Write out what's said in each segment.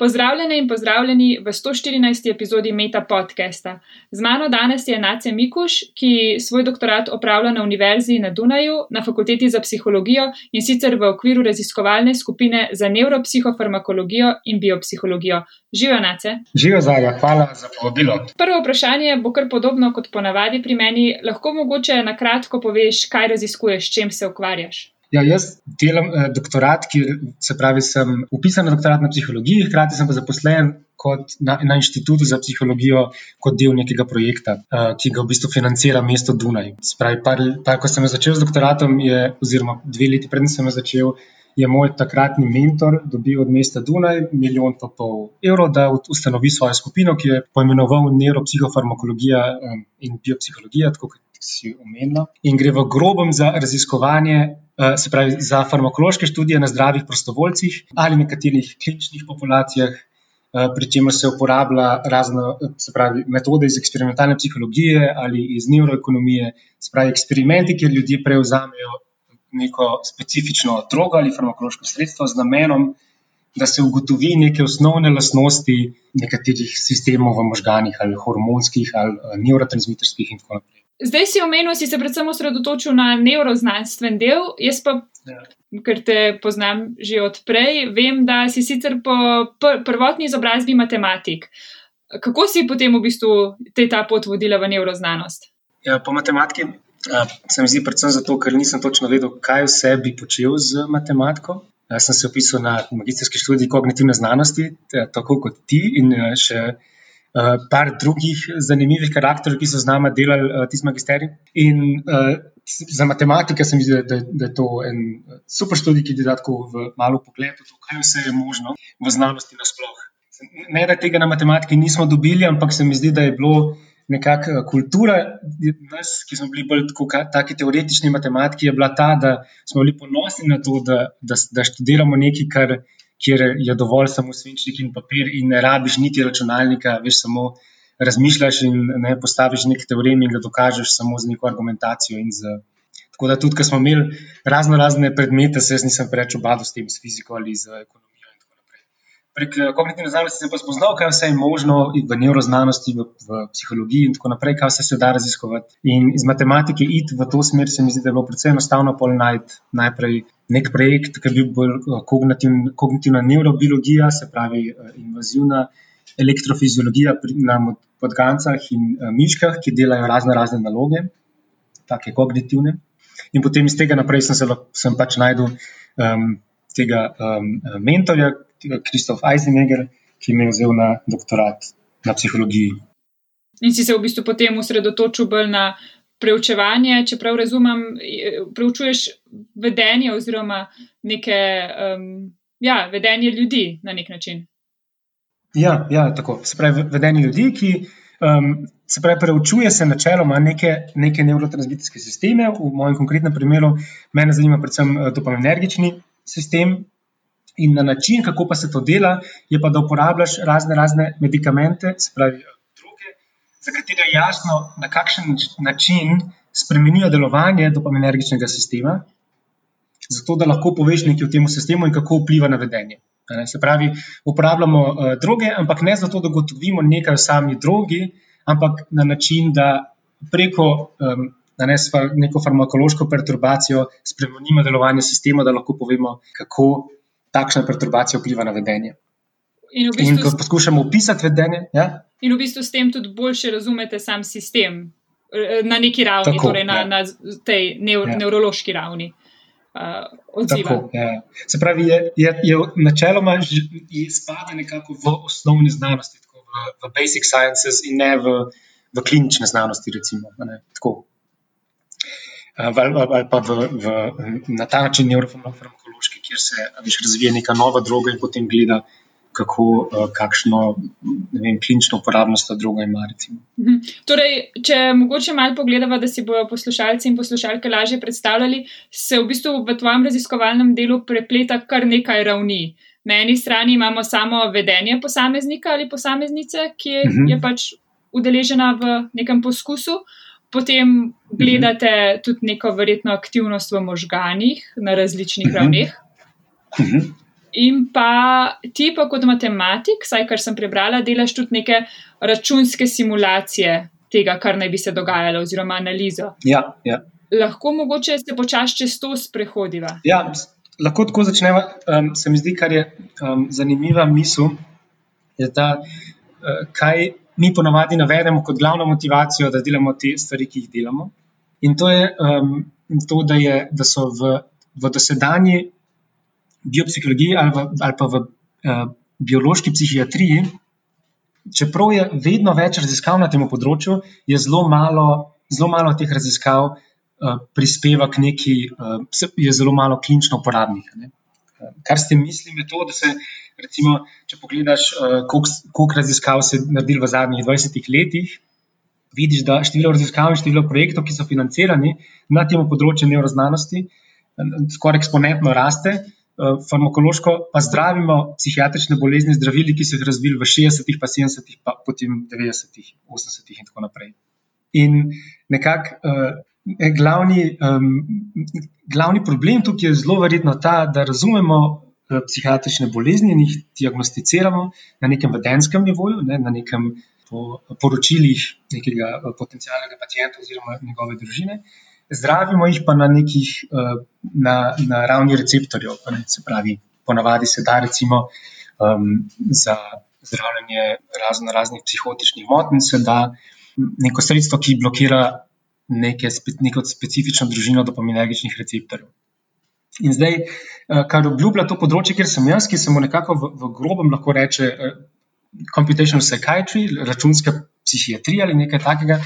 Pozdravljene in pozdravljeni v 114. epizodi Meta podcasta. Z mano danes je Nace Mikuš, ki svoj doktorat opravlja na Univerzi na Dunaju na Fakulteti za psihologijo in sicer v okviru raziskovalne skupine za neuropsihofarmakologijo in biopsihologijo. Živijo, Nace. Živijo, Zarja, hvala za povabilo. Prvo vprašanje bo kar podobno kot ponavadi pri meni. Lahko mogoče na kratko poveš, kaj raziskuješ, s čim se ukvarjaš? Ja, jaz delam eh, doktorat, ki se pravi, sem upisan na doktorat na psihologiji, hkrati sem pa zaposlen na, na inštitutu za psihologijo kot del nekega projekta, eh, ki ga v bistvu financira mesto Dunaj. Spravi, par, par, ko sem začel z doktoratom, je, oziroma dve leti predtem sem začel. Je moj takratni mentor dobil od mesta Dunaj milijon pa pol evrov, da ustanovi svojo skupino, ki je poimenoval neuropsihofarmakologija eh, in biopsihologija, tako kot si omenila. In gre v grobem za raziskovanje, se pravi, za farmakološke študije na zdravih prostovoljcih ali nekaterih kliničnih populacijah, eh, pri čemer se uporablja razne pravi, metode iz eksperimentalne psihologije ali iz neuroekonomije, se pravi, eksperimenti, kjer ljudje prevzamejo neko specifično drogo ali farmakološko sredstvo z namenom. Da se ugotovi neke osnovne lastnosti nekaterih sistemov v možganjih, ali hormonskih, ali eh, neurotransmiterskih, in tako naprej. Zdaj si omenil, si se predvsem osredotočil na neuroznanstven del, jaz pa, ja. ker te poznam že odprej, vem, da si sicer po pr prvotni izobrazbi matematik. Kako si potem v bistvu te ta pot vodila v neuroznanost? Ja, po matematiki a, se mi zdi predvsem zato, ker nisem točno vedel, kaj vse bi počel z matematiko. Jaz sem se opisal na magistrski študij kognitivne znanosti, tako kot ti in še uh, par drugih zanimivih karakterov, ki so z nami delali uh, tisti magisterij. In uh, za matematike se mi zdi, da, da je to en super študij, ki da tako v malo pogled, kaj vse je možno v znanosti nasploh. Ne, da tega na matematiki nismo dobili, ampak se mi zdi, da je bilo nekakšna kultura, nas, ki smo bili bolj tako teoretični matematiki, je bila ta, da smo bili ponosni na to, da, da, da študiramo nekaj, kar kjer je dovolj samo svinčnik in papir, in ne rabiš niti računalnika, veš samo razmišljaš in ne postaviš nek teorem in ga dokažeš samo z neko argumentacijo. Z, tako da tudi, ko smo imeli razno razne predmete, se jaz nisem preveč obadal s tem, s fiziko ali z ekonomijo. Prek eh, kognitivne znanosti sem pa spoznal, kaj vse je možno v neuroznanosti, v, v psihologiji in tako naprej, kaj vse se da raziskovati. In iz matematike iti v to smer se mi zdi, da je bilo predvsem enostavno pol najti najprej nek projekt, ki bi bil bolj eh, kognitiv, kognitivna neurobiologija, se pravi eh, invazivna elektrofiziologija na podgancah in miškah, ki delajo razne razne naloge, take kognitivne. In potem iz tega naprej sem se sem pač najdel um, tega um, mentorja, Kristof Eisenegger, ki me je vzel na doktorat na psihologiji. In si se v bistvu potem osredotočil bolj na preučevanje, če prav razumem, preučuješ vedenje oziroma neke, um, ja, vedenje ljudi na nek način. Ja, ja, tako. Se pravi, vedenje ljudi, ki um, se pravi, preučuje se načeloma neke, neke neurotransmiterske sisteme. V mojem konkretnem primeru me zanima predvsem eh, dopaminergični sistem, In na način, kako pa se to dela, je pa, da uporabljaš razne, razne medikamente, se pravi, druge, za katere je jasno, na kakšen način spremenijo delovanje dopaminergičnega sistema, zato da lahko poveš nekaj o tem sistemu in kako vpliva na vedenje. Se pravi, uporabljamo uh, droge, ampak ne zato, da gotovimo nekaj o sami drogi, ampak na način, da preko um, neko farmakološko perturbacijo spremenimo delovanje sistema, da lahko povemo, kako takšna perturbacija vpliva na vedenje. In, v bistvu in ko poskušamo opisati vedenje. Ja? In v bistvu s tem tudi bolje razumete sam sistem eh, na neki ravni, Tako, torej na, ja. na tej neur, ja. nevrološki ravni. Uh, Tako, ja. Se pravi, je, je, je načeloma spada nekako v osnovne znanosti, v, v basic sciences, in ne v, v klinične znanosti. Recimo, ali, ali pa v, v, na ta način neurofarmakološki, kjer se viš, razvije neka nova droga in potem gleda, kako, kakšno vem, klinično uporabnost ta droga ima. Mhm. Torej, če mogoče malo pogledamo, da si bodo poslušalci in poslušalke lažje predstavljali, se v bistvu v tvojem raziskovalnem delu prepleta kar nekaj ravni. Na eni strani imamo samo vedenje posameznika ali posameznice, ki je, uh mhm. -huh. je pač udeležena v nekem poskusu. Potem gledate uh -huh. tudi neko verjetno aktivnost v možganjih na različnih uh -huh. ravneh. Uh -huh. In pa ti, pa kot matematik, saj kar sem prebrala, delaš tudi neke računske simulacije tega, kar naj bi se dogajalo, oziroma analizo. Ja, ja. Lahko mogoče se počasi čez to sprehodiva. Ja, lahko tako začnemo. Um, se mi zdi, kar je um, zanimiva misel, je ta, uh, kaj mi ponavadi navedemo kot glavno motivacijo, da delamo te stvari, ki jih delamo. In to je um, to, da, je, da so v, v dosedanji biopsihologiji ali, v, ali pa v uh, biološki psihiatriji, čeprav je vedno več raziskav na tem področju, je zelo malo, zelo malo teh raziskav. Eh, prispeva k neki, uh, je zelo malo klinično uporabnih. Ne. Kar s tem mislim, je to, da se, recimo, če pogledaš, uh, koliko raziskav se je naredilo v zadnjih 20 letih, vidiš, da število raziskav in število projektov, ki so financirani na tem področju neuroznanosti, skoraj eksponentno raste. Farmakološko pa zdravimo psihiatrične bolezni, zdravili, ki so jih razvili v 60-ih, pa 70-ih, pa potem 90-ih, 80-ih in tako naprej. In nekako glavni, um, glavni problem tukaj je zelo verjetno ta, da razumemo psihiatrične bolezni in jih diagnosticiramo na nekem vedenskem nivoju, ne, na nekem po poročilih nekega potencijalnega pacijenta oziroma njegove družine. Zdravimo jih pa na nekih uh, na, na ravni receptorjev, se pravi, ponavadi se da recimo um, za zdravljenje razno raznih psihotičnih motenj, se da neko sredstvo, ki blokira neke, neko specifično družino dopaminergičnih receptorjev. In zdaj, eh, kar obljublja to področje, kjer sem jaz, ki se mu nekako v, v grobem lahko reče uh, computational psychiatry, računska psihiatrija ali nekaj takega,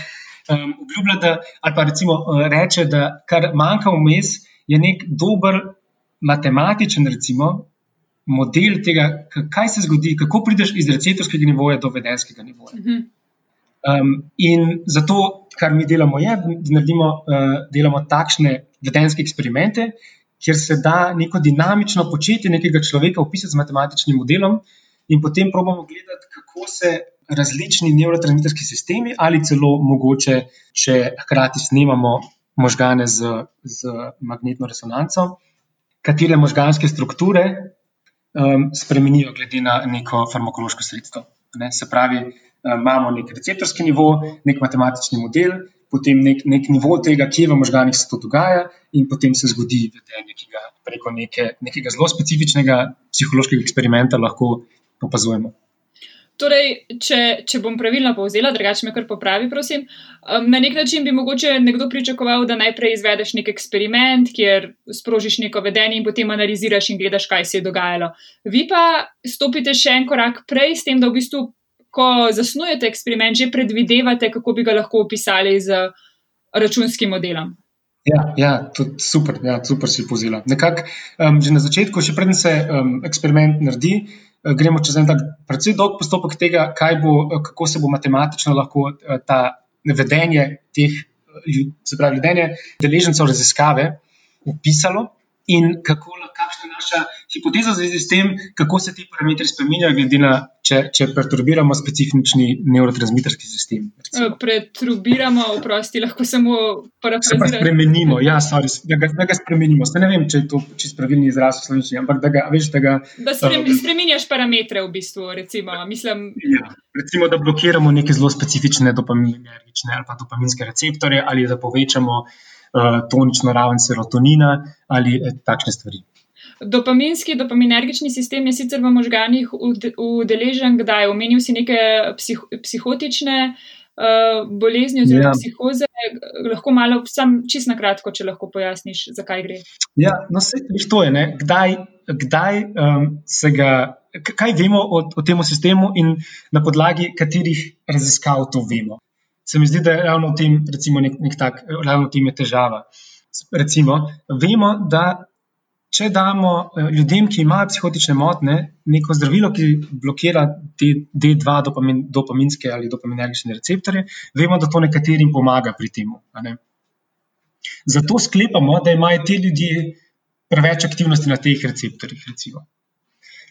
um, obljublja, da, ali pa recimo uh, reče, da kar manjka vmes, je nek dober matematičen recimo, model tega, kaj se zgodi, kako prideš iz receptorskega nivoja do vedenskega nivoja. Mm -hmm. Um, in zato, kar mi delamo, je, da naredimo, uh, delamo takšne vedenske eksperimente, kjer se da neko dinamično početje nekega človeka opisati z matematičnim modelom, in potem probamo gledati, kako se različni neurotransmiterski sistemi, ali celo mogoče, če hkrati snemamo možgane z, z magnetno resonanco, katere možganske strukture um, spremenijo glede na neko farmakološko sredstvo. Ne? Se pravi, Eh, imamo nek receptorski nivo, nek matematični model, potem nek, nek nivo tega, kje v možganjih se to dogaja, in potem se zgodi vedenje, ki ga preko neke, nekega zelo specifičnega psihološkega eksperimenta lahko opazujemo. Torej, če, če bom pravilno povzela, drugače me kar popravi, prosim. Um, na nek način bi mogoče nekdo pričakoval, da najprej izvedeš nek eksperiment, kjer sprožiš neko vedenje in potem analiziraš in gledaš, kaj se je dogajalo. Vi pa stopite še en korak prej, s tem, da v bistvu ko zasnujete eksperiment, že predvidevate, kako bi ga lahko opisali z računskim modelom. Ja, ja tudi super, ja, super si pozila. Nekako um, že na začetku, še preden se um, eksperiment naredi, uh, gremo čez en tak precej dolg postopek tega, bo, uh, kako se bo matematično lahko uh, ta vedenje teh, uh, se pravi, vedenje deležencev raziskave opisalo in kako, je naša hipoteza v zvezi s tem, kako se ti parametri spremenjajo, glede na če, če perturbiramo specifični neurotransmiterski sistem. Recimo. Perturbiramo, oprosti, lahko samo parafraziramo. Se spremenimo, ja, sorry, da, ga, da ga spremenimo. Ste ne vem, če je to čisto pravilni izraz v slovenščini, ampak da ga, veš, da ga. Da sprem, um, spremenjaš parametre v bistvu, recimo. Mislim, ja, recimo, da blokiramo neke zelo specifične dopaminergične ali pa dopaminske receptorje ali da povečamo uh, tonično raven serotonina ali eh, takšne stvari. Dopaminski, dopaminergični sistem je sicer v možganjih udeležen, kdaj omenil si neke psih, psihotične uh, bolezni oziroma ja. psihoze. Lahko malo, sam čist na kratko, če lahko pojasniš, zakaj gre. Ja, no, se, to je, ne? kdaj, kdaj um, se ga. Kaj vemo o, o tem sistemu in na podlagi katerih raziskav to vemo? Se mi zdi, da je ravno v tem, recimo, nek, nek tak, ravno v tem je težava. Recimo, vemo, da če damo eh, ljudem, ki imajo psihotične motnje, neko zdravilo, ki blokira te D2 dopamin, dopaminske ali dopaminergične receptorje, vemo, da to nekaterim pomaga pri tem. Zato sklepamo, da imajo ti ljudje preveč aktivnosti na teh receptorjih.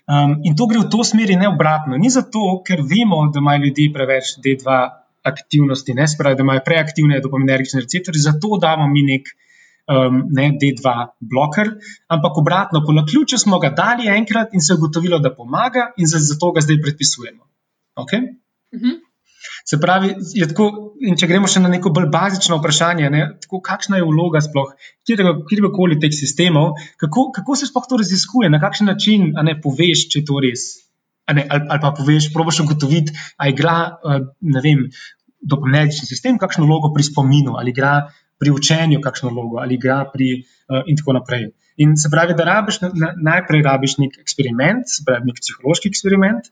Um, in to gre v to smer, ne obratno. Ni zato, ker vemo, da imajo ljudje preveč D2 aktivnosti, ne spravi, da imajo preaktivne dopaminergične receptorje, zato damo mi nek um, ne D2 bloker, ampak obratno, po naključju smo ga dali enkrat in se je ugotovilo, da pomaga, in zato ga zdaj predpisujemo. Okay? Uh -huh. Se pravi, tako, če gremo še na neko bolj bazično vprašanje, ne, tako, kakšna je vloga sploh kjerkoli teh sistemov, kako, kako se sploh to raziskuje, na kakšen način ne poveš, če je to res. Ne, ali, ali pa poveš, probiš ugotoviti, ali igra dopolnilni sistem kakšno vlogo pri spominu, ali igra pri učenju kakšno vlogo, ali igra pri uh, in tako naprej. In se pravi, da rabiš, na, najprej rabiš nek eksperiment, pravi, nek psihološki eksperiment,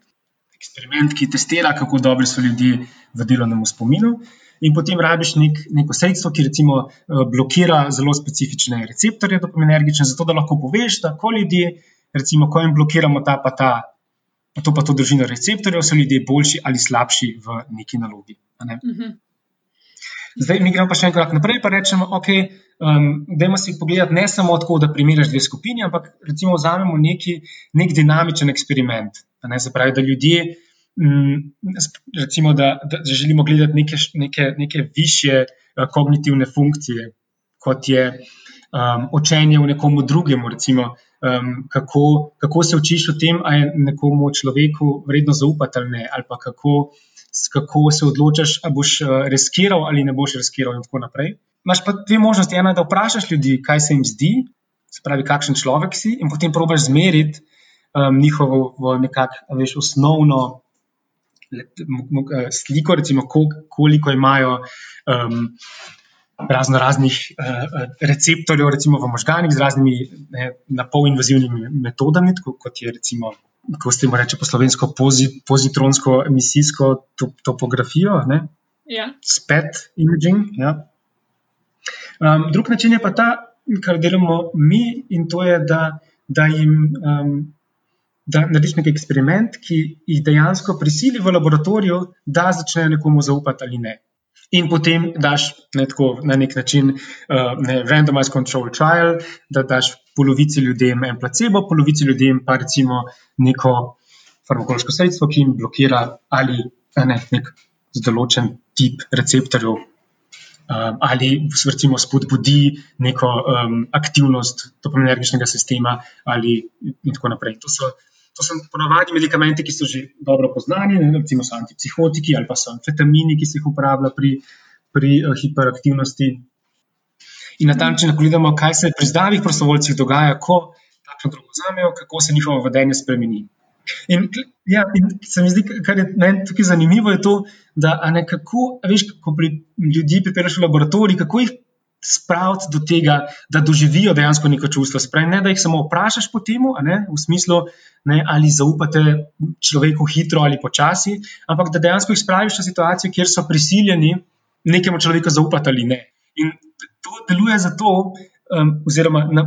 eksperiment, ki testira, kako dobri so ljudje v delovnem spominu. In potem rabiš nek, neko sredstvo, ki recimo eh, blokira zelo specifične receptorje dopaminergične, zato da lahko poveš, da ko ljudje, recimo, ko jim blokiramo ta pa ta, to pa to družino receptorjev, so ljudje boljši ali slabši v neki nalogi. Ne? Mhm. Zdaj, mi gremo pa še en korak naprej, pa rečemo, ok, um, dajmo si pogledati ne samo tako, da primerjaš dve skupini, ampak recimo vzamemo neki, nek dinamičen eksperiment. Ne, se pravi, da ljudje, mm, recimo, da, da želimo gledati neke, neke, neke više uh, kognitivne funkcije, kot je um, učenje v nekomu drugemu, recimo, um, kako, kako se učiš o tem, ali je nekomu človeku vredno zaupati ali ne, ali pa kako, kako se odločaš, ali boš uh, reskiral ali ne boš reskiral, in tako naprej. Imáš pa dve možnosti. Ena je, da vprašaš ljudi, kaj se jim zdi, se pravi, kakšen človek si, in potem probiš zmeriti um, njihovo nekakšno, veš, osnovno eh, sliko, recimo, koliko imajo um, razno raznih uh, receptorjev, recimo v možganjih, z raznimi napolinvazivnimi metodami, kot je recimo. Ko se jim reče po slovensko, pozitronsko emisijsko topografijo, ja. spet imaging. Ja. Um, drug način je pa ta, kar delamo mi, in to je, da, da jim um, da narediš nek eksperiment, ki jih dejansko prisili v laboratoriju, da začnejo nekomu zaupati ali ne. In potem daš ne, tako, na nek način uh, ne, randomized control trial, da daš polovici ljudem en placebo, polovici ljudem pa recimo neko farmakološko sredstvo, ki jim blokira ali ne, nek določen tip receptorjev. Um, ali recimo spodbudi neko um, aktivnost dopaminergičnega sistema, ali tako naprej. To so To so ponovadi medikamenti, ki so že dobro poznani, ne, recimo so antipsihotiki ali pa so amfetamini, ki se jih uporablja pri, pri uh, hiperaktivnosti. In na ta način gledamo, kaj se pri zdravih prostovoljcih dogaja, ko takšno drogo vzamejo, kako se njihovo vedenje spremeni. In, ja, in se mi zdi, kar je meni tukaj zanimivo, je to, da nekako, veš, ko pri ljudi pripelješ v laboratorij, kako jih spraviti do tega, da doživijo dejansko neko čustvo. Spravi, ne, da jih samo vprašaš po tem, v smislu, ne, ali zaupate človeku hitro ali počasi, ampak da dejansko jih spraviš v situacijo, kjer so prisiljeni nekemu človeku zaupati ali ne. In to deluje zato, um, oziroma na,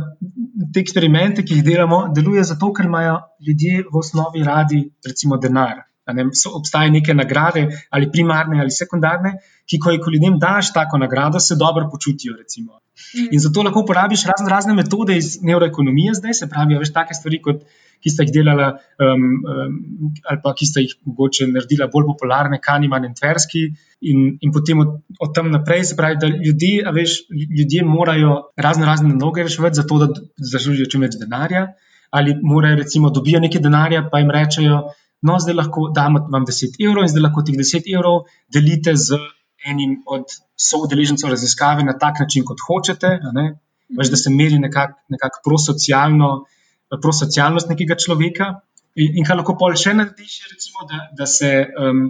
te eksperimente, ki jih delamo, deluje zato, ker imajo ljudje v osnovi radi, recimo, denar. Ne, so, obstajajo neke nagrade, ali primarne ali sekundarne, ki, ko, ko ljudem daš tako nagrado, se dobro počutijo. Mm. In zato lahko uporabiš razne, razne metode iz neuroekonomije, zdaj se pravi, veš, take stvari, kot, ki sta jih delala, um, um, ali pa ki sta jih mogoče naredila bolj popularne, Kaniman in Tverski. In, in potem od, od tam naprej se pravi, da ljudje, veš, ljudje morajo razne, razne naloge reševati, zato da zaslužijo čim več denarja. Ali morajo, recimo, dobijo nekaj denarja, pa jim rečejo no, zdaj lahko damo vam 10 evrov in zdaj lahko teh 10 evrov delite z enim od soodeležencev raziskave na tak način, kot hočete. Veš, da se meri nekako nekak prosocialnost nekega človeka. In, in kar lahko pol še narediš, je, recimo, da, da, se, um,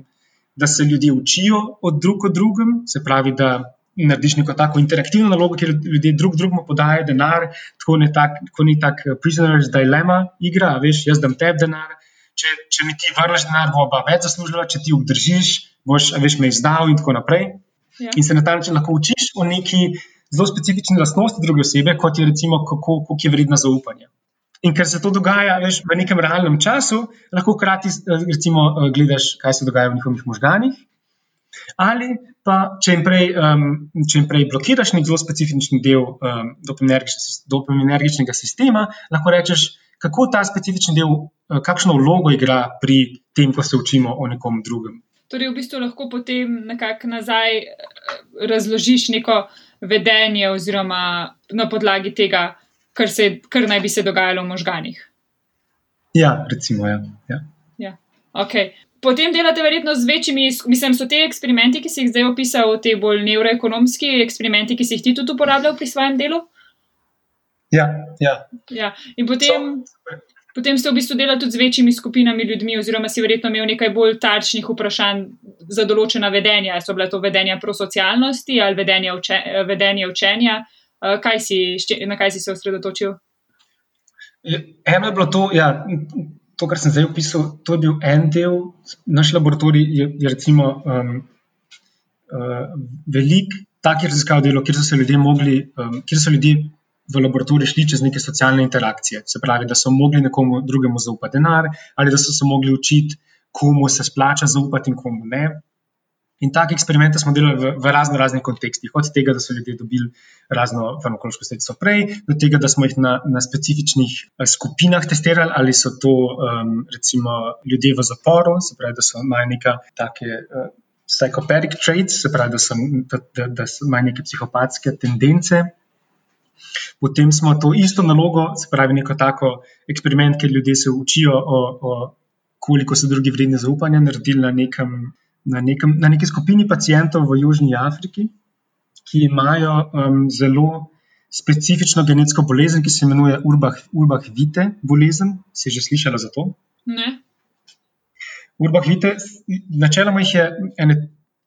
da se ljudje učijo od drug od drugem, se pravi, da narediš neko tako interaktivno nalogo, kjer ljudje drug drugemu podajo denar, tako ni tak, tak prisoner's dilemma igra, veš, jaz dam tebi denar, če, če mi ti vrneš denar, bo pa več zaslužila, če ti obdržiš, boš veš, me izdal in tako naprej. Ja. In se na ta način lahko učiš o neki zelo specifični lastnosti druge osebe, kot je recimo, kako, kako je vredna zaupanja. In ker se to dogaja veš, v nekem realnem času, lahko hkrati recimo, gledaš, kaj se dogaja v njihovih možganjih. Ali pa, če jim prej, um, če jim prej blokiraš nek zelo specifičen del um, dopaminergičnega sistema, lahko rečeš, kako ta specifični del, eh, kakšno vlogo igra pri tem, ko se učimo o nekom drugem. Torej, v bistvu lahko potem nekako nazaj razložiš neko vedenje, oziroma na podlagi tega, kar, se, kar naj bi se dogajalo v možganjih. Ja, recimo. Ja. Ja. Ja. Okay. Potem delate verjetno z večjimi, mislim, so te eksperimenti, ki si jih zdaj opisal, te bolj neuroekonomski eksperimenti, ki si jih ti tudi uporabljal pri svojem delu? Ja, ja. ja. In potem, so, potem ste v bistvu delali tudi z večjimi skupinami ljudmi, oziroma si verjetno imel nekaj bolj tarčnih vprašanj za določena vedenja. So bile to vedenja prosocialnosti ali vedenja, uče, vedenja učenja? Eh, kaj si, na kaj si se osredotočil? Eno je bilo to, ja, to, kar sem zdaj opisal, to je bil en del, naš laboratorij je, je recimo um, uh, velik takih raziskav delo, kjer so se ljudje mogli, um, kjer so ljudje v laboratoriju šli čez neke socialne interakcije. Se pravi, da so mogli nekomu drugemu zaupati denar, ali da so se mogli učiti, komu se splača zaupati in komu ne. In take eksperimente smo delali v, v razno raznih kontekstih, od tega, da so ljudje dobili razno farmakološko sredstvo prej, do tega, da smo jih na, na specifičnih eh, skupinah testirali, ali so to um, recimo ljudje v zaporu, se pravi, da so imajo neka take. Uh, Psychopathic traits, se pravi, da, so, da, da, da imajo neke psihopatske tendence. Potem smo to isto nalogo, se pravi, neko tako eksperiment, kjer ljudje se učijo, o, o koliko so drugi vredni zaupanja, naredili na nekem na, nekem, na neki skupini pacijentov v Južni Afriki, ki imajo um, zelo specifično genetsko bolezen, ki se imenuje Urbah Vite bolezen. Si že slišala za to? Ne. Urbah Vite, načeloma jih je ene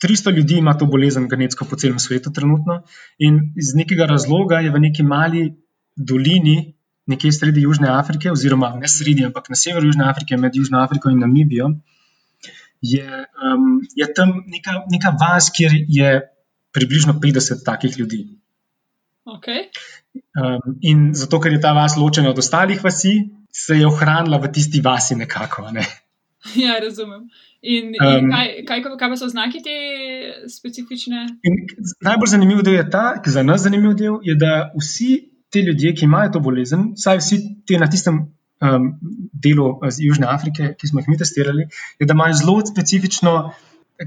300 ljudi ima to bolezen genetsko po celem svetu trenutno in iz nekega razloga je v neki mali dolini. Nekje sredi Južne Afrike, oziroma ne sredi, ampak na severu Južne Afrike, med Južno Afriko in Namibijo, je, um, je tam neka, neka vas, kjer je približno 50 takih ljudi. Okay. Um, in zato, ker je ta vas ločena od ostalih vasi, se je ohranila v tisti vasi nekako. Ne? Ja, razumem. In, in um, kaj, kaj, kaj pa so znaki te specifične? Najbolj zanimiv del je ta, ki za nas zanimiv del, je, da vsi ti ljudje, ki imajo to bolezen, vsaj vsi ti na tistem um, delu iz Južne Afrike, ki smo jih mi testirali, je, da imajo zelo specifično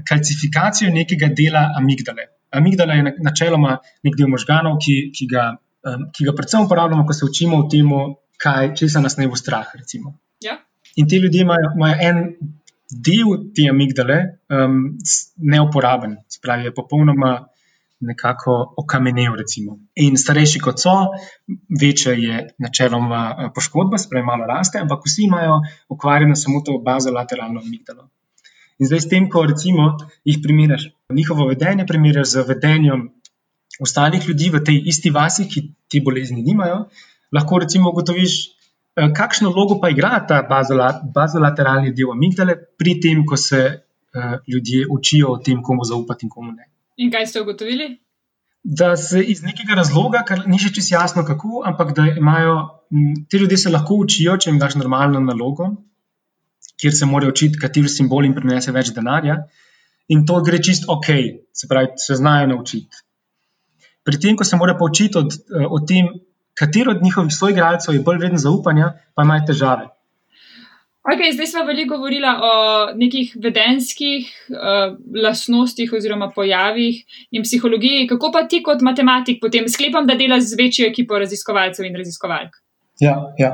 kalcifikacijo nekega dela amigdale. Amigdala je načeloma nek del možganov, ki, ki, ga, um, ki ga predvsem uporabljamo, ko se učimo o tem, kaj se nas ne bo strah. Ja. In ti ljudje imajo, imajo en del te amigdale um, neuporaben, spravi, je popolnoma nekako okamenel. Recimo. In starejši kot so, večja je načeloma eh, poškodba, sprejema malo raste, ampak vsi imajo okvarjeno samo to bazolateralno amigdalo. In zdaj, s tem, ko recimo, jih primerjaš, njihovo vedenje primerjaš z vedenjem ostalih ljudi v tej isti vasi, ki ti bolezni nimajo, lahko recimo ugotoviš, eh, kakšno vlogo pa igra ta bazolateralni del amigdale pri tem, ko se uh, ljudje učijo o tem, komu zaupati in komu ne. In kaj ste ugotovili? Da se iz nekega razloga, kar ni še čisto jasno, kako, ampak da imajo ti ljudje se lahko učijo, če jim daš normalno nalogo, kjer se morajo učiti, kateri simbol jim prinese več denarja, in to gre čist ok, se pravi, se znajo naučiti. Pri tem, ko se morajo poučiti o tem, katero od njihovih soigralcev je bolj vreden zaupanja, pa imajo težave. Okay, zdaj smo veliko govorili o nekih vedenskih uh, lastnostih oziroma pojavih in psihologiji. Kako pa ti kot matematik potem sklepam, da delaš z večjo ekipo raziskovalcev in raziskovalk? Ja, ja.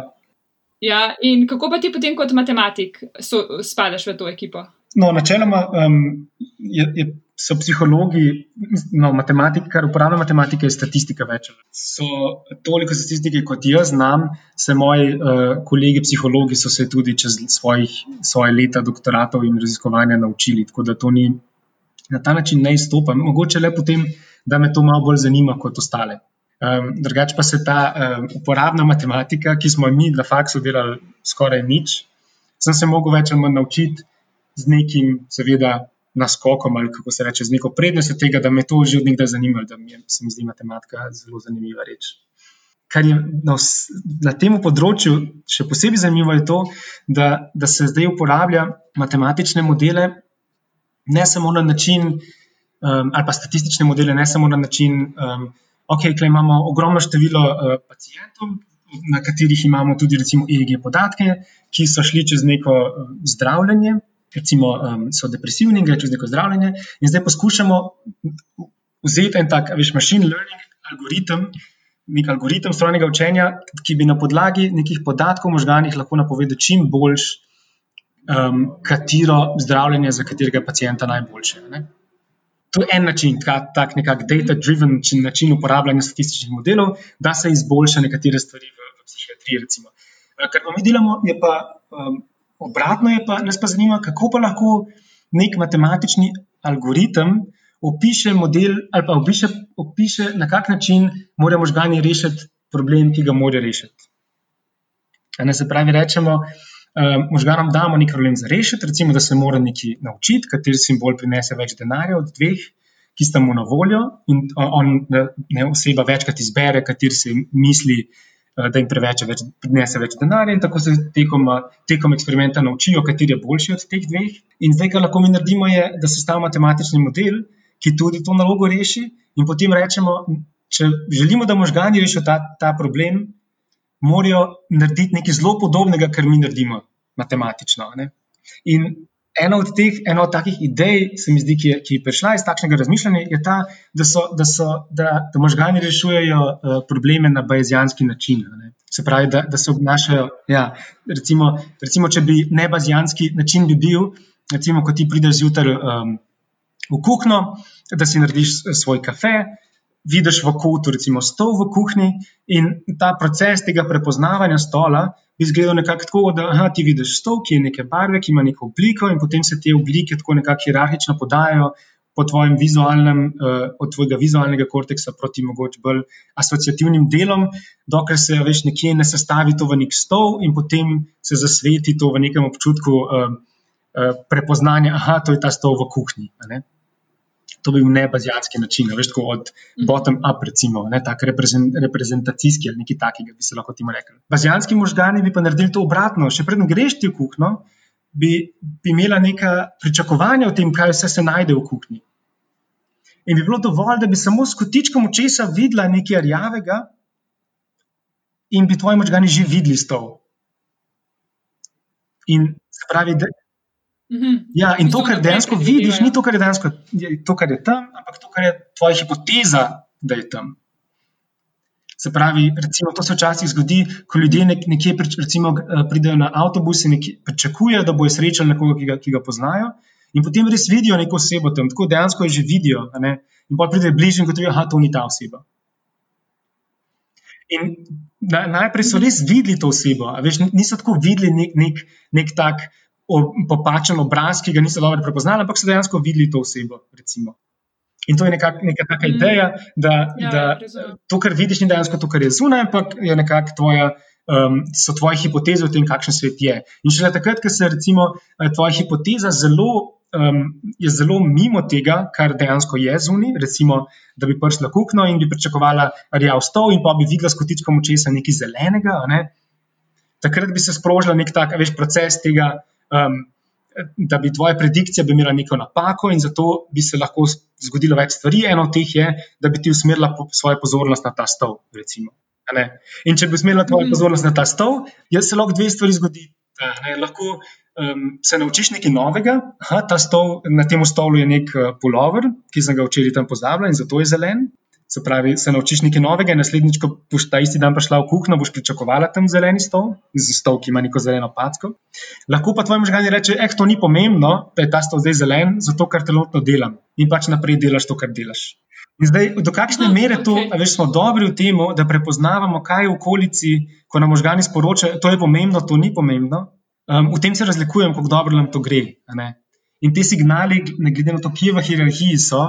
ja, in kako pa ti potem kot matematik so, spadaš v to ekipo? No, načeloma um, je, je so psihologi, no, matematika, kar uporablja matematika, je statistika več. So toliko statistike, kot jaz znam, se moji uh, kolegi psihologi so se tudi čez svojih, svoje leta doktoratov in raziskovanja naučili. Tako da to ni na ta način ne izstopam. Mogoče le potem, da me to malo bolj zanima kot ostale. Um, drugače pa se ta um, uporabna matematika, ki smo mi na faksu delali skoraj nič, sem se mogel več ali manj naučiti z nekim, seveda, naskokom ali kako se reče, z neko prednostjo tega, da me to že od nekdaj zanimalo, da mi je, se mi zdi matematika zelo zanimiva reč. Kar je na, na tem področju še posebej zanimivo, je to, da, da se zdaj uporablja matematične modele ne samo na način, um, ali pa statistične modele, ne samo na način, da um, okay, imamo ogromno število uh, pacijentov, na katerih imamo tudi, recimo, EEG podatke, ki so šli čez neko uh, zdravljenje recimo, um, so depresivni in gre čez neko zdravljenje. In zdaj poskušamo vzeti en tak, veš, machine learning algoritem, nek algoritem strojnega učenja, ki bi na podlagi nekih podatkov v možganjih lahko napovedal čim boljš, um, katero zdravljenje za katerega pacijenta najboljše. Ne? To je en način, tak nekak data-driven način uporabljanja statističnih modelov, da se izboljša nekatere stvari v, v psihiatriji. Recimo. Kar pa mi delamo, je pa um, obratno, je pa nas pa zanima, kako pa lahko nek matematični algoritem opiše model ali pa opiše, opiše na kak način morajo možgani rešiti problem, ki ga morajo rešiti. Ne, se pravi, rečemo, um, možganom damo nek problem za rešiti, recimo, da se mora nekaj naučiti, kateri simbol prinese več denarja od dveh, ki sta mu na voljo, in on, ne, oseba večkrat izbere, kateri se misli, uh, da jim preveč več, prinese več denarja, in tako se tekom, tekom eksperimenta naučijo, kateri je boljši od teh dveh. In zdaj, kar lahko mi naredimo, je, da se stavi matematični model, ki tudi to nalogo reši, in potem rečemo, če želimo, da možgani rešijo ta, ta problem, morajo narediti nekaj zelo podobnega, kar mi naredimo matematično. Ne? In ena od teh, ena od takih idej, se mi zdi, ki je, ki je prišla iz takšnega razmišljanja, je ta, da, so, da, so, da, da možgani rešujejo uh, probleme na bazijanski način. Ne? Se pravi, da, da se obnašajo. Ja, recimo, recimo, če bi ne bazijanski način bi bil, recimo, ko ti prideš zjutraj. Um, v kuhno, da si narediš svoj kafe, vidiš v kotu, recimo, stol v kuhinji, in ta proces tega prepoznavanja stola bi izgledal nekako tako, da aha, ti vidiš stol, ki je neke barve, ki ima neko obliko, in potem se te oblike tako nekako hierarhično podajo. Po tvojem vizualnem, uh, od tvojega vizualnega korteksa proti mogoče bolj asociativnim delom, dokler se veš nekje ne sestavi to v nek stol in potem se zasveti to v nekem občutku uh, uh, prepoznanja, da je ta stol v kuhinji to bi bil nebazijanski način, veš, tako od mhm. bottom-up, recimo, ne, tak reprezentacijski ali nekaj takega, bi se lahko temu rekli. Bazijanski možgani bi pa naredili to obratno. Še preden greš ti v kuhno, bi, bi imela neka pričakovanja o tem, kaj vse se najde v kuhinji. In bi bilo dovolj, da bi samo s kotičkom očesa videla nekaj rjavega, in bi tvoji možgani že videli stol. In se pravi, da, Mhm. Ja, in to, kar dejansko vidiš, ni to, kar je dejansko to, kar je tam, ampak to, kar je tvoja hipoteza, da je tam. Se pravi, recimo, to se včasih zgodi, ko ljudje nekje recimo, eh, pridejo na avtobus in pričakujejo, da bojo srečali nekoga, ki ga, ki ga poznajo, in potem res vidijo neko osebo tam, tako dejansko jo že vidijo. In pa pridejo bližje in gotovijo, da to ni ta oseba. In na, najprej so res videli to osebo, veš, niso tako videli nek, nek, nek tak popačen obraz, ki ga niso dobro prepoznali, ampak so dejansko videli to osebo. Recimo. In to je nekak, neka taka mm. ideja, da, ja, da to, kar vidiš, ni dejansko to, kar je zunaj, ampak je nekako tvoja. Um, so tvoje hipoteze o tem, kakšen svet je. In šele takrat, ko se recimo eh, tvoja hipoteza zelo, um, je zelo mimo tega, kar dejansko je zunaj, recimo, da bi prišla kukno in bi pričakovala rjav stol, in pa bi videla s kotičkom očesa nekaj zelenega, ne? takrat bi se sprožila nek tak veš, proces tega, um, da bi tvoja predikcija bi imela neko napako in zato bi se lahko zgodilo več stvari. Eno od teh je, da bi ti usmerila svojo pozornost na ta stol. Recimo, in če bi usmerila tvojo mm. pozornost na ta stol, se lahko dve stvari zgodita. Lahko um, se naučiš nekaj novega. Aha, stol, na tem stolu je nek uh, pulover, ki sem ga včeraj tam pozabil in zato je zelen. Se pravi, se naučiš nekaj novega, in naslednjič, ko boš ta isti dan prišla v kuhno, boš pričakovala tam zeleni stol, z stol, ki ima neko zeleno packo. Lahko pa tvoj možgani reče: Eh, to ni pomembno, da je ta stol zdaj zelen, zato ker trenutno delam in pač naprej delaš to, kar delaš. In zdaj, do kakšne mere to, veš, smo dobri v tem, da prepoznavamo, kaj je v okolici, ko nam možgani sporočajo, to je pomembno, to ni pomembno. Um, v tem se razlikujem, kako dobro nam to gre. In ti signali, ne glede na to, kje v hierarhiji so,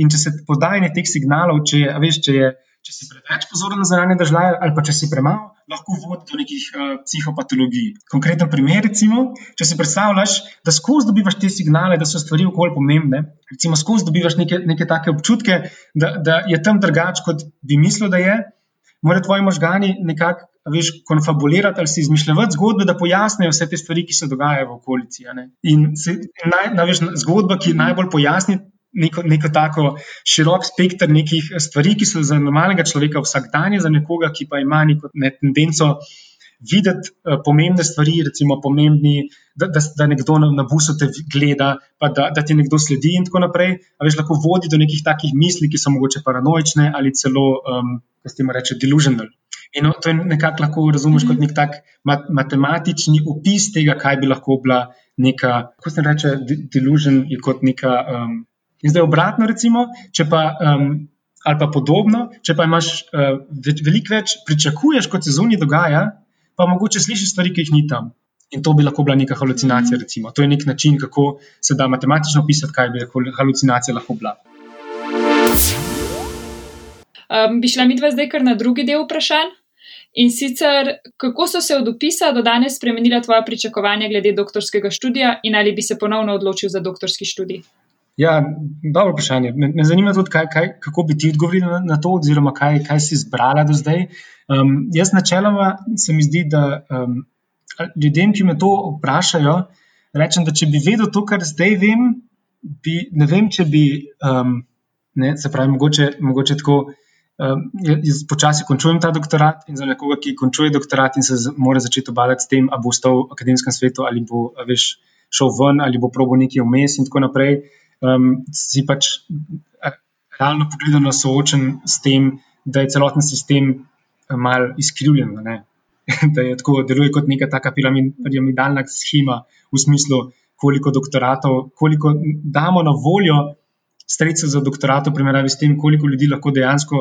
In če se podajanje teh signalov, če, je, veš, če, je, če si preveč pozoren na zranje države, ali pa če si premalo, lahko vodi do nekih uh, psihopatologij. Konkreten primer, recimo, če si predstavljaš, da skozi dobivaš te signale, da so stvari okolj pomembne, recimo skozi dobivaš neke, neke take občutke, da, da je tam drugače, kot bi mislil, da je, mora tvoji možgani nekako. Veš, konfabulirati ali si izmišljati zgodbe, da pojasnijo vse te stvari, ki se dogajajo v okolici. In se, naj, naj, zgodba, ki najbolj pojasni neko, neko tako širok spektr nekih stvari, ki so za normalnega človeka vsakdanje, za nekoga, ki pa ima neko ne, tendenco videti uh, pomembne stvari, recimo pomembni, da, da, da nekdo na, na busu te gleda, pa da, da ti nekdo sledi in tako naprej. A veš, lahko vodi do nekih takih misli, ki so mogoče paranoične ali celo, um, kaj se temu reče, delusional. In to je nekako lahko razumeti kot nek tak mat matematični opis tega, kaj bi lahko bila neka, kako se reče, delusion, je kot neka. Um, in zdaj obratno, recimo, če pa. Um, Ali pa podobno, če pa imaš uh, veliko več, pričakuješ, kot se zunaj dogaja, pa mogoče slišiš stvari, ki jih ni tam. In to bi lahko bila neka halucinacija. Recimo. To je nek način, kako se da matematično opisati, kaj bi halucinacija lahko bila. Um, bi šla mi dva zdaj kar na drugi del vprašanj? In sicer, kako so se od opisa do danes spremenila tvoja pričakovanja glede doktorskega študija in ali bi se ponovno odločil za doktorski študij? Ja, dobro vprašanje. Me, me zanima tudi, kaj, kaj, kako bi ti odgovorila na, na to, oziroma kaj, kaj si izbrala do zdaj. Um, jaz načeloma se mi zdi, da um, ljudem, ki me to vprašajo, rečem, da če bi vedel to, kar zdaj vem, bi, ne vem, če bi, um, ne, se pravi, mogoče, mogoče tako. Um, jaz počasi končujem ta doktorat in za nekoga, ki končuje doktorat in se mora začeti obadati s tem, ali bo ostal v akademskem svetu, ali bo veš, šel ven, ali bo probo nekaj vmes in tako naprej, um, si pač realno pogledano soočen s tem, da je celoten sistem mal izkrivljen. da je tako, deluje kot neka taka piramidalna schema v smislu, koliko doktoratov, koliko damo na voljo. Sredstvo za doktorat, v primerjavi s tem, koliko ljudi lahko dejansko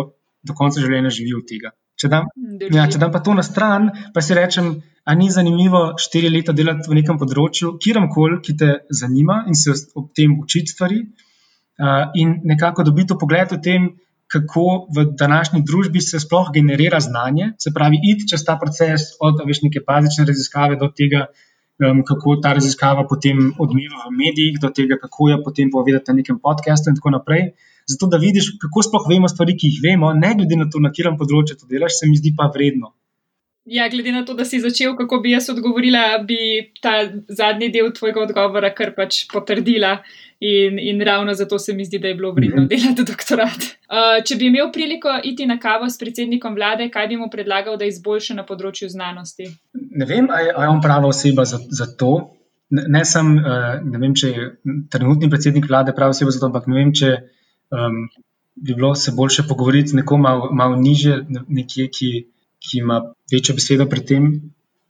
do konca življenja živi od tega. Če dam, ja, če dam pa to na stran, pa si rečem, a ni zanimivo štiri leta delati v nekem področju, kjerkoli, ki te zanima in se ob tem učiti stvari, in nekako dobiti pogled o tem, kako v današnji družbi se sploh generira znanje, se pravi, iti čez ta proces od veš, neke bazične raziskave do tega, kako ta raziskava potem odmeva v medijih, do tega, kako jo potem povedati na nekem podkastu in tako naprej zato da vidiš, kako sploh vemo stvari, ki jih vemo, ne glede na to, na katerem področju to delaš, se mi zdi pa vredno. Ja, glede na to, da si začel, kako bi jaz odgovorila, bi ta zadnji del tvojega odgovora kar pač potrdila. In, in ravno zato se mi zdi, da je bilo vredno mhm. delati doktorat. Uh, če bi imel priliko iti na kavo s predsednikom vlade, kaj bi mu predlagal, da izboljša na področju znanosti? Ne vem, ali je on prava oseba za, za to. Ne, ne, sem, uh, ne vem, če je trenutni predsednik vlade prava oseba za to, ampak ne vem, če um, bi bilo se boljše pogovoriti z nekom malo, malo niže, nekje, ki, ki ima večjo besedo pri tem,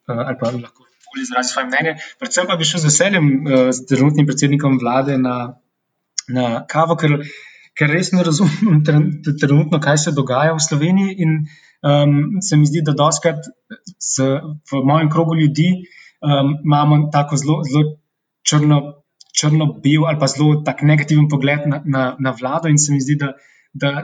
uh, ali pa lahko bolj izrazi svoje mnenje. Predvsem pa bi šel z veseljem uh, s trenutnim predsednikom vlade na, na kavo, ker, ker res ne razumem trenutno, kaj se dogaja v Sloveniji. In um, se mi zdi, da doskrat v mojem krogu ljudi um, imamo tako zelo, zelo črno črno-bel ali pa zelo negativen pogled na, na, na vlado, in se mi zdi, da, da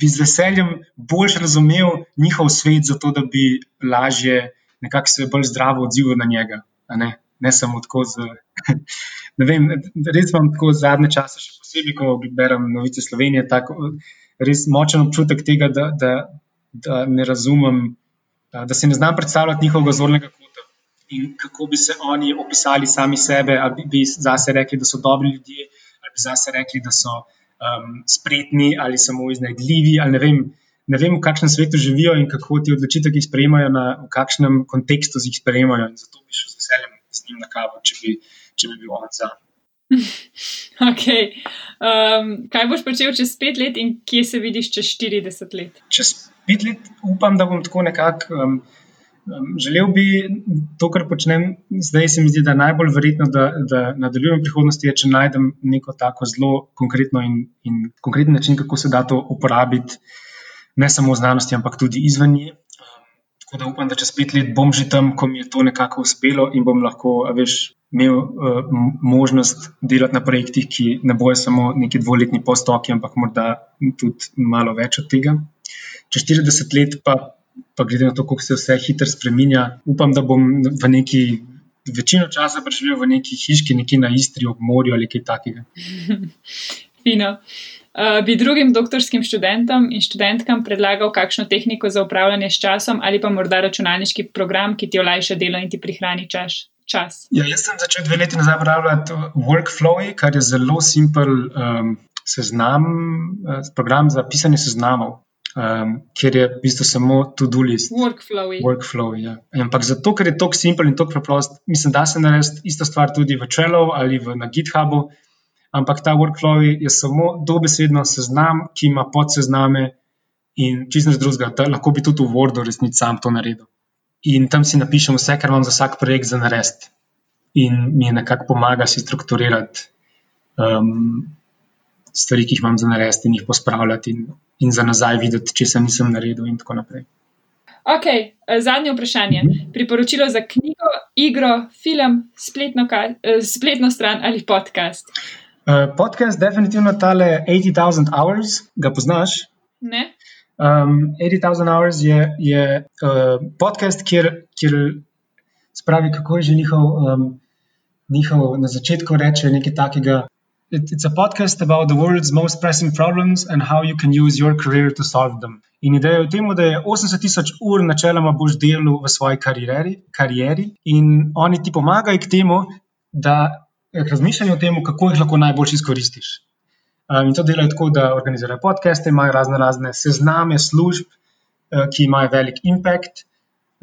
bi z veseljem bolj razumel njihov svet, zato da bi lažje, nekako se bolj zdravo odzival na njega. Ne? ne samo tako. Z, ne vem, res imam tako zadnje čase, še posebej, ko berem novice Slovenije, tako res močen občutek tega, da, da, da ne razumem, da se ne znam predstavljati njihovega zornega kota in kako bi se oni opisali sami sebe, ali bi zase rekli, da so dobri ljudje, ali bi zase rekli, da so um, spretni ali samo iznajdljivi. Ali ne, vem, ne vem, v kakšnem svetu živijo in kako ti odločitve, ki jih sprejemajo, na, v kakšnem kontekstu jih sprejemajo. In zato bi šel z veseljem z njim na kavo, če bi, če bi bil on za. Okay. Um, kaj boš počel čez pet let, in kje se vidiš čez 40 let? Čez pet let upam, da bom tako nekako. Um, Želel bi to, kar počnem zdaj, se mi zdi, da je najbolj verjetno, da, da nadaljujem v prihodnosti, če najdem neko tako zelo konkretno in, in konkreten način, kako se da to uporabiti, ne samo v znanosti, ampak tudi izven nje. Tako da upam, da čez pet let bom že tam, ko mi je to nekako uspelo in bom lahko, veš, imel uh, možnost delati na projektih, ki ne bojo samo neki dvoletni postoki, ampak morda tudi malo več od tega. Čez 40 let pa pa glede na to, kako se vse hitro spremenja, upam, da bom v neki večino časa preživel v neki hiški, nekje na Istri, ob morju ali kaj takega. Fino. Uh, bi drugim doktorskim študentom in študentkam predlagal kakšno tehniko za upravljanje s časom ali pa morda računalniški program, ki ti olajša delo in ti prihrani čas? čas? Ja, jaz sem začel dve leti nazaj uporabljati Workflow, kar je zelo simpel um, seznam, uh, program za pisanje seznamov. Um, ker je v bistvu samo to-do list. Workflow. Workflow, ja. Ampak zato, ker je tako simpel in tako preprost, mislim, da se narediti isto stvar tudi v Trello ali v, na GitHubu. Ampak ta workflow je samo dobesedno seznam, ki ima podsezname in čisto nič drugega. Da lahko bi tudi v Wordu resnici sam to naredil. In tam si napišem vse, kar imam za vsak projekt za narediti. In mi nekako pomaga si strukturirati um, stvari, ki jih imam za narediti, in jih pospravljati, in, in za nazaj videti, če se nisem naredil, in tako naprej. Ok, zadnje vprašanje. Priporočilo za knjigo, igro, film, spletno, spletno stran ali podcast? Uh, podcast, definitivno tale 80,000 hours, ga poznaš? Ne. Um, 80,000 hours je, je uh, podcast, kjer, kjer spravi, kako je že njihov, um, njihov na začetku reče nekaj takega. It, it's a podcast about the world's most pressing problems and how you can use your career to solve them. In ideja je v tem, da je 80 tisoč ur načeloma boš delal v svoji karieri, karieri in oni ti pomagajo k temu, da razmišljajo o tem, kako jih lahko najbolj izkoristiš. Um, in to delajo tako, da organizirajo podcaste, imajo razne razne sezname služb, uh, ki imajo velik impact.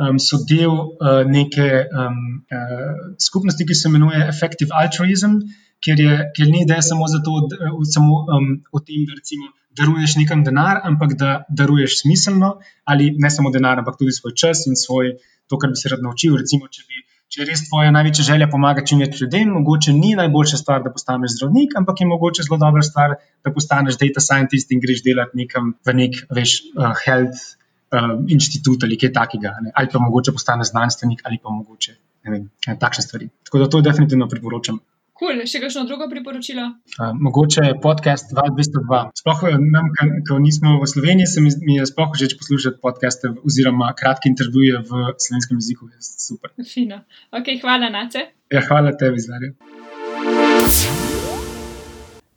Um, so del uh, neke um, uh, skupnosti, ki se imenuje Effective Altruism, kjer, je, kjer ni ideja samo, to, da, samo um, o tem, da recimo, daruješ nekam denar, ampak da daruješ smiselno, ali ne samo denar, ampak tudi svoj čas in svoj, to, kar bi se rad naučil. Recimo, če bi če je res tvoja največja želja pomagati čim več ljudem, mogoče ni najboljša stvar, da postaneš zdravnik, ampak je mogoče zelo dobra stvar, da postaneš data scientist in greš delati nekam v nek, veš, uh, health uh, inštitut ali kaj takega. Ne? Ali pa mogoče postaneš znanstvenik ali pa mogoče ne vem, takšne stvari. Tako da to definitivno priporočam. Cool. Še kakšno drugo priporočilo? Uh, mogoče je podcast 202. Sploh eh, nam, ko nismo v Sloveniji, se mi, mi je sploh všeč poslušati podcaste oziroma kratke intervjuje v slovenskem jeziku. Super. Fino. Ok, hvala, Nace. Ja, hvala tebi, Zarja.